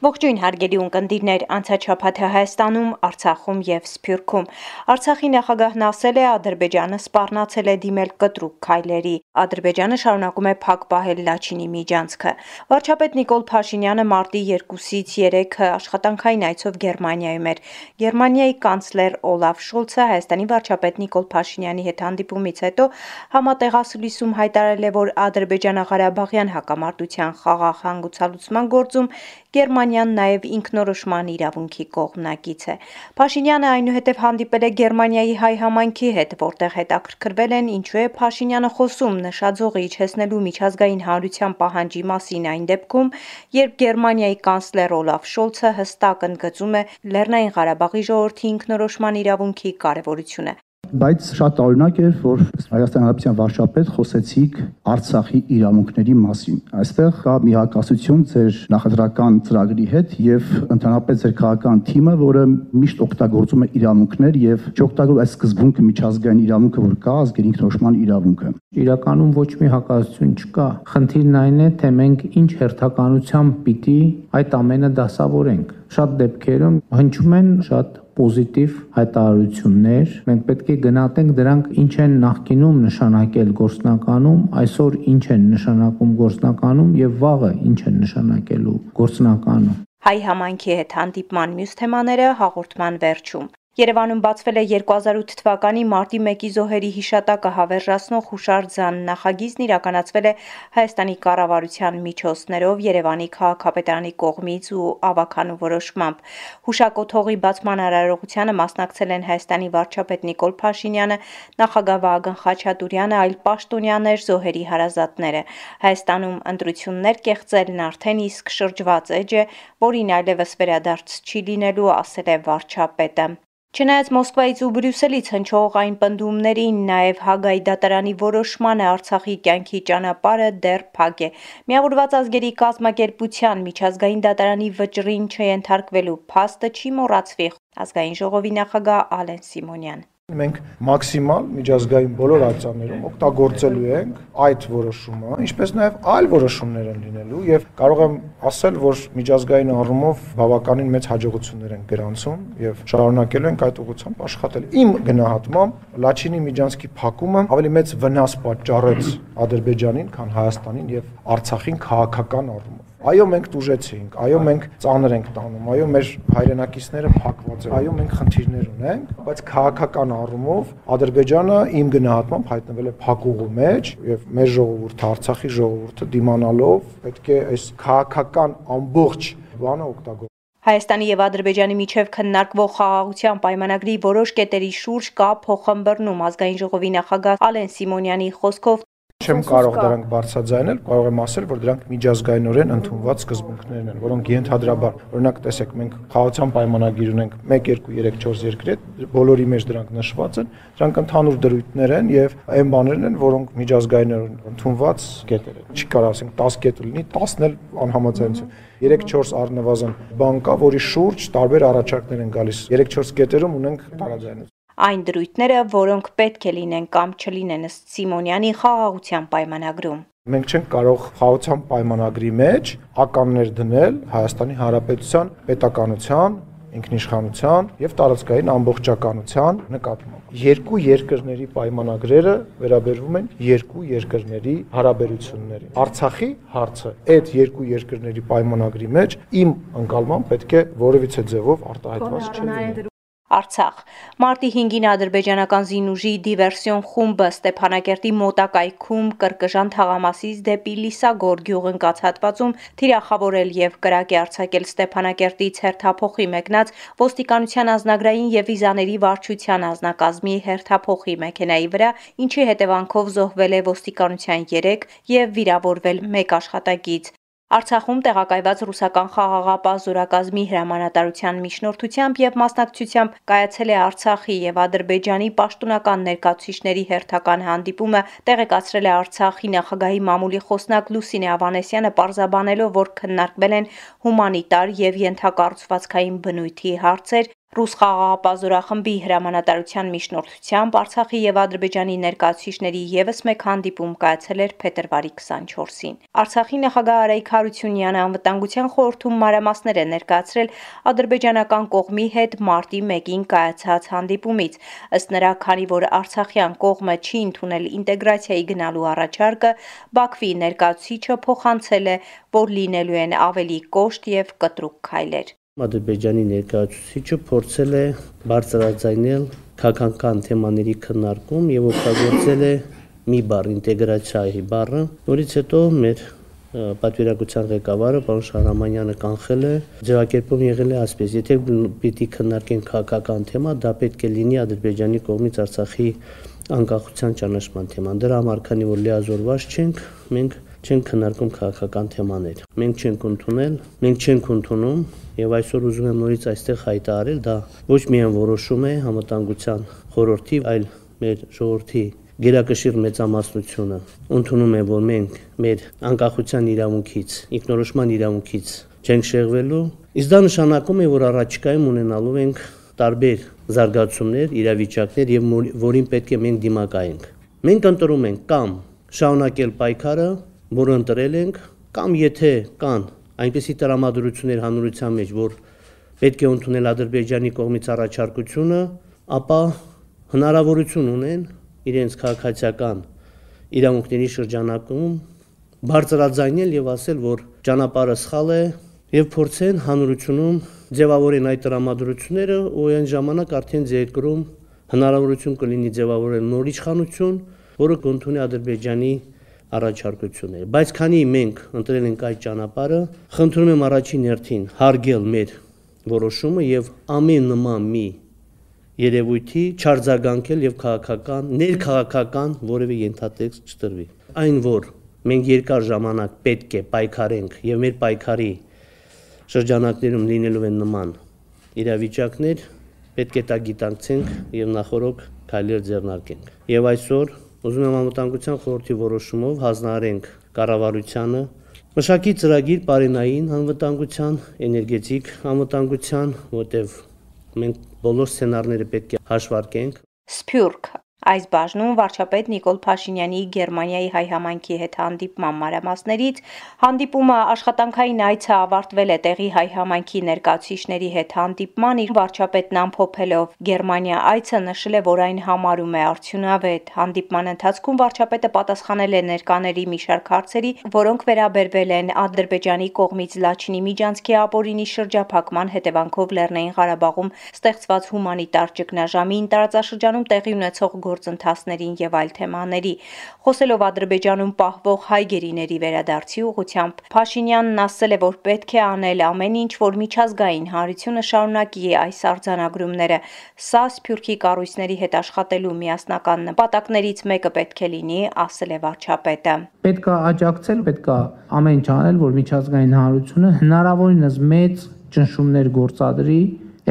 Ողջույն հարգելի ունկնդիրներ, անցաչափաթը Հայաստանում, Արցախում եւ Սփյուռքում։ Արցախի նախագահն ասել է, Ադրբեջանը սպառնացել է դիմել կտրուկ քայլերի։ Ադրբեջանը շարունակում է փակ պահել Լաչինի միջանցքը։ Վարչապետ Նիկոլ Փաշինյանը մարտի 2-ից 3-ը աշխատանքային այցով Գերմանիայում էր։ Գերմանիայի կանցլեր Օլաֆ Շոլցը Հայաստանի վարչապետ Նիկոլ Փաշինյանի հետ հանդիպումից հետո համատեղասլույսում հայտարարել է, որ Ադրբեջանա-Ղարաբաղյան հակամարտության խաղաղ հանգուցալուծման գործում Գերմանիան նաև ինքնորոշման իրավունքի կողմնակից է։ Փաշինյանը այնուհետև հանդիպել է Գերմանիայի հայ համայնքի հետ, որտեղ հետաքրքրվել են ինչու է Փաշինյանը խոսում նշաձողը իջեցնելու միջազգային հանրության պահանջի մասին այն դեպքում, երբ Գերմանիայի կանցլեր Օլաֆ Շոլցը հստակ ընդգծում է Լեռնային Ղարաբաղի ժողովրդի ինքնորոշման իրավունքի կարևորությունը բայց շատ տարօրինակ էր, որ Հայաստան Հանրապետության վարչապետ խոսեցիք Արցախի իրավունքների մասին։ Այստեղ կա մի հակասություն ձեր նախադրական ծրագրի հետ եւ ընդհանրապես ձեր քաղաքական թիմը, որը միշտ օգտագործում է իրավունքներ եւ չօգտագործում այս սկզբունքը միջազգային իրավունքը, որ կա ազգային ինքնորոշման իրավունքը։ Իրականում ոչ մի հակասություն չկա։ Խնդիրն այն է, թե մենք ինչ հերթականությամբ պիտի այդ ամենը դասավորենք։ Շատ դեպքերում հնչում են շատ պոզիտիվ հայտարարություններ, մենք պետք է գնահատենք դրանք ինչ են նախկինում նշանակել գործնականում, այսօր ինչ են նշանակում գործնականում եւ վաղը ինչ են նշանակելու գործնականում։ Հայ համայնքի հետ հանդիպման մյուս թեմաները հաղորդման վերջում։ Երևանում բացվել է 2008 թվականի մարտի 1-ի զոհերի հիշատակը հավերժացնող հուշարձան։ Նախագիծն իրականացվել է Հայաստանի կառավարության միջոցներով Երևանի քաղաքապետարանի կողմից ու ավականու որոշմամբ։ Հուշակոթողի բացման արարողությանը մասնակցել են Հայաստանի վարչապետ Նիկոլ Փաշինյանը, նախագահ Վահագն Խաչատուրյանը, այլ պաշտոնյաներ, զոհերի հարազատները։ Հայաստանում ընտրություններ կեղծելն արդեն իսկ շրջված էջ է, որին այլևս վերադարձ չի լինելու, ասել է վարչապետը։ Չնայած Մոսկվայից ու Բրյուսելից հնչող այն պնդումներին, նաև Հագայի դատարանի որոշմանը Արցախի կյանքի ճանապարհը դեռ փակ է։ Միավորված ազգերի կազմակերպության միջազգային դատարանի վճռին չենթարկվելու փաստը չի մոռացվի ազգային ժողովի նախագահ Ալեն Սիմոնյան։ Մենք մաքսիմալ միջազգային բոլոր ակցիաներում օգտագործելու ենք այդ որոշումը, ինչպես նաև այլ որոշումներ են լինելու եւ կարող եմ ասել, որ միջազգային առումով բավականին մեծ հաջողություններ են գրանցում եւ շարունակելու ենք այդ ուղղությամբ աշխատել։ Իմ գնահատմամբ Լաչինի միջանցքի փակումը ավելի մեծ վնաս պատճառեց Ադրբեջանին, քան Հայաստանին եւ Արցախին քաղաքական առումով Այո, մենք դուժեցինք, այո, մենք ծանր ենք տանում, այո, մեր հայրենակիցները փակված են, այո, մենք խնդիրներ ունենք, բայց քաղաքական առումով Ադրբեջանը իմ գնահատմամբ հայտնվել է փակուղու մեջ եւ մեր ժողովուրդը, Արցախի ժողովուրդը դիմանալով պետք է այս քաղաքական ամբողջ բանը օգտագործել Հայաստանի եւ Ադրբեջանի միջև քննարկվող խաղաղության պայմանագրի որոշ կետերի շուրջ կա փոխհմբռնում ազգային ժողովի նախագահ Ալեն Սիմոնյանի խոսքով Չեմ կարող դրանք բարձրաձայնել, կարող եմ ասել, որ դրանք միջազգայինորեն ընդունված սկզբունքներն են, որոնք ենթադրաբար, օրինակ տեսեք, մենք խաղացան պայմանագիր ունենք 1 2 3 4 երկրի հետ, բոլորի մեջ դրանք նշված են, դրանք ընդհանուր դրույթներ են եւ այն բաներն են, որոնք միջազգայինորեն ընդունված կետեր են։ Չի կարող ասենք 10 կետ լինի, 10-ն էլ անհամաձայնություն 3-4 առնվազն բան կա, որի շուրջ տարբեր առաջարկներ են գալիս։ 3-4 կետերում ունենք տարաձայնություն այն դրույթները, որոնք պետք է լինեն կամ չլինեն ըստ Սիմոնյանի խաղաղության պայմանագրում։ Մենք չենք կարող խաղաղության պայմանագրի մեջ ականներ դնել Հայաստանի Հանրապետության պետականության, ինքնիշխանության եւ տարածքային ամբողջականության նկատմամբ։ Երկու երկրների պայմանագրերը վերաբերվում են երկու երկրների հարաբերություններին։ Արցախի հարցը այդ երկու երկրների պայմանագրի մեջ իմ ընկալմամբ պետք է որևիցե ձևով արտահայտված չլինի։ Արցախ։ Մարտի 5-ին ադրբեջանական զինուժի դիվերսիոն խումբը Ստեփանակերտի մոտակայքում կրկժան թաղամասից դեպի Լիսագոր գյուղ ընկած հատվածում թիրախավորել եւ կրակ է արձակել Ստեփանակերտից հերթափոխի մեկնած ոստիկանության ազնագրային եւ վիզաների վարչության ազնակազմի հերթափոխի մեքենայի վրա, ինչի հետևանքով զոհվել է ոստիկանության 3 եւ վիրավորվել 1 աշխատակից։ Արցախում տեղակայված ռուսական խաղաղապահ զորակազմի հրամանատարության միջնորդությամբ եւ մասնակցությամբ կայացել է Արցախի եւ Ադրբեջանի պաշտոնական ներկայացուցիչների հերթական հանդիպումը, տեղեկացրել է Արցախի նախագահի մամուլի խոսնակ Լուսինե Ավանեսյանը, պարզաբանելով, որ քննարկվել են հումանիտար եւ ենթակառուցվածքային բնույթի հարցեր, Ռուս խաղաղապահ զորախմբի հրամանատարության միջնորդությամբ Արցախի եւ Ադրբեջանի ներկայացուցիչների եւս մեկ հանդիպում կայացել էր փետրվարի 24-ին։ Արցախի նախագահ Արայք Հարությունյանը անվտանգության խորհրդում մանրամասներ է ներկայացրել ադրբեջանական կողմի հետ մարտի 1-ին կայացած հանդիպումից։ Ըստ նրա, քանի որ արցախյան կողմը չի ընդունել ինտեգրացիայի գնալու առաջարկը, Բաքվի ներկայացուցիչը փոխանցել է, որ լինելու են ավելի կոշտ եւ կտրուկ քայլեր։ Ադրբեջանի ներկայացուցիչը փորձել է բարձրաձայնել քաղաքական թեմաների քննարկում եւ օգտագործել է մի բառ ինտեգրացիայի բառը, որից հետո մեր պատվիրակության ղեկավարը պարոն Շահրամանյանը կանխել է ձևակերպում եղել է ասպես եթե պիտի քննարկենք քաղաքական թեմա դա պետք է լինի ադրբեջանի կողմից արցախի անկախության ճանաչման թեման դրա համար քանի որ լիազորված չենք մենք չենք քննարկում քաղաքական թեմաներ մենք չենք ընդունել մենք չենք ընդունում եւ այսօր ուզում եմ նորից այստեղ հայտարարել, դա ոչ միայն որոշում է համատանգության խորհրդի, այլ մեր ժողովրդի գերակշիռ մեծամասնությունը ընդունում է, որ մենք մեր անկախության իրավունքից, ինքնորոշման իրավունքից չենք շեղվելու, իսկ դա նշանակում է, որ առաջիկայում ունենալու ենք տարբեր զարգացումներ, իրավիճակներ եւ որին պետք է մենք դիմակայենք։ Մենք ընտրում ենք կամ շարունակել պայքարը, որը ընտրել ենք, կամ եթե կան այնպիսի տրամադրություններ հանրության մեջ, որ պետք է ընդունել Ադրբեջանի կողմից առաջարկությունը, ապա հնարավորություն ունեն իրենց քաղաքացիական իրավունքների շրջանակում բարձրաձայնել եւ ասել, որ ճանապարհը սխալ է եւ փորձեն հանրությունում ձևավորեն այդ տրամադրությունները ու այն ժամանակ արդեն ձերկրում հնարավորություն կլինի ձևավորել նոր իշխանություն, որը կընդունի Ադրբեջանի առաջարկություններ, բայց քանի մենք ընտրել ենք այդ ճանապարհը, խնդրում եմ առաջին հերթին հարգել մեր որոշումը եւ ամեն նման մի երևույթի չարձագանքել եւ քաղաքական, ներքաղաքական որևէ ենթատեքստ չտրվի։ Այն որ մենք երկար ժամանակ պետք է պայքարենք եւ մեր պայքարի շրջանակներում լինելու են նման իրավիճակներ, պետք է դա գիտակցենք եւ նախորոք քայլեր ձեռնարկենք։ Եվ այսօր Ուզում եմ անվտանգության խորհրդի որոշումով հանձնարարենք կառավարությանը մշակի ծրագիր բարենային անվտանգության, էներգետիկ անվտանգության, որտեղ մենք բոլոր սցենարները պետք է հաշվարկենք։ Սփյուռք Այս բաժնում վարչապետ Նիկոլ Փաշինյանի Գերմանիայի հայ համայնքի հետ հանդիպման մանրամասներից հանդիպումը աշխատանքային այցը ավարտվել է տեղի հայ համայնքի ներկայացուցիչների հետ հանդիպման իր վարչապետն ամփոփելով Գերմանիա այցը նշել է, որ այն համարում է արդյունավետ։ Հանդիպման ընթացքում վարչապետը պատասխանել է ներկաների մի շարք հարցերի, որոնք վերաբերվել են Ադրբեջանի կողմից Լաչինի միջանցքի ապօրինի շրջափակման հետևանքով Լեռնային Ղարաբաղում ստեղծված հումանիտար ճգնաժամին տարածաշրջանում տեղի ունեցող գործընթացներին եւ այլ թեմաների։ Խոսելով Ադրբեջանում պահվող հայ գերիների վերադարձի ուղղությամբ, Փաշինյանն ասել է, որ պետք է անել ամեն ինչ, որ միջազգային հանրությունը շարունակի այս արձանագրումները։ Սա Սփյուռքի կառույցների հետ աշխատելու միասնական նպատակներից մեկը պետք է լինի, ասել է վարչապետը։ Պետք է աջակցել, պետք է ամեն ինչ անել, որ միջազգային հանրությունը հնարավորինս մեծ ճնշումներ գործադրի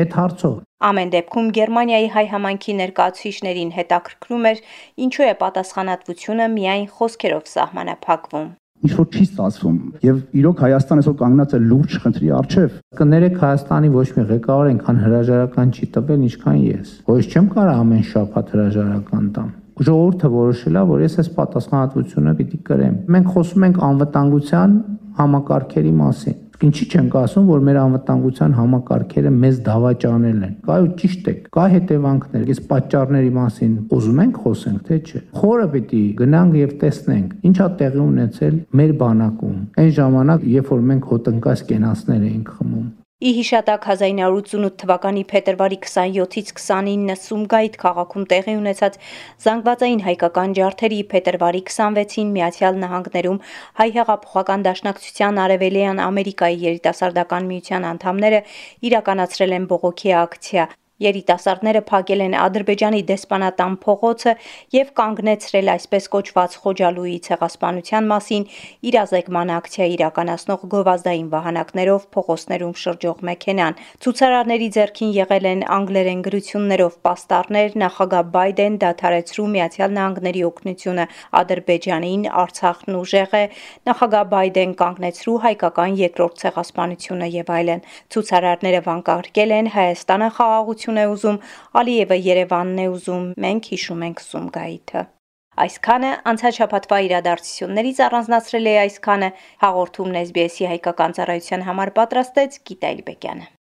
այդ հարցով Ամեն դեպքում Գերմանիայի հայ համայնքի ներկայացուցիչներին հետաքրքրում էր, ինչու է պատասխանատվությունը միայն խոսքերով սահմանափակվում ինչ որ չի ստացվում եւ իրոք Հայաստանը այսօր կանգնած է լուրջ խնդրի առջև կներեք Հայաստանի ոչ մի ղեկավար այնքան հրաժարական չի տվել ինչքան ես ոչ չեմ կարող ամեն շաբաթ հրաժարական տամ ժողովուրդը որոշել է որ ես այս պատասխանատվությունը պիտի կրեմ մենք խոսում ենք անվտանգության համակարգերի մասին Ինչի չենք ասում, որ մեր անվտանգության համակարգերը մեզ դավաճանել են։ Կայ ու ճիշտ է, կա հետևանքներ։ Այս պատճառների մասին ուզում ենք խոսենք, թե չէ։ Խորը պիտի գնանք եւ տեսնենք, ինչա տեղի ունեցել մեր բանակում։ Այն ժամանակ, երբ որ մենք հոտնկաս կենացներ էինք խմում Ի հիշատակ 1988 թվականի փետրվարի 27-ից 29-ը Սումգայիթ քաղաքում տեղի ունեցած զանգվածային հայկական ջարդերի փետրվարի 26-ին Միացյալ Նահանգներում հայ հեղափոխական դաշնակցության Արևելյան Ամերիկայի երիտասարդական միության անդամները իրականացրել են բողոքի ակցիա։ Երիտասարդները փակել են Ադրբեջանի դեսպանատան փողոցը եւ կանգնեցրել այսպես կոչված Խոջալուի ցեղասպանության մասին իրազեկման ակցիա իրականացնող գովազդային վահանակներով փողոցներում շրջող մեքենան։ Ցուցարարների ձեռքին եղել են անգլերեն գրություններով պաստառներ նախագահ Բայդեն դադարեցրու Միացյալ Նահանգների օգնությունը Ադրբեջանին, Արցախն ուժեղ է, նախագահ Բայդեն կանգնեցրու հայկական երկրորդ ցեղասպանությունը եւ այլն։ Ցուցարարները վանկարկել են Հայաստանը խաղաղություն է ուզում, Ալիևը Երևանն է ուզում, մենք հիշում ենք Սումգայիթը։ Այսքանը անցած շաբաթվա իրադարձություններից առանձնացրել է այսքանը հաղորդումն SBS-ի հայկական ծառայության համար պատրաստեց Գիտա Իլբեկյանը։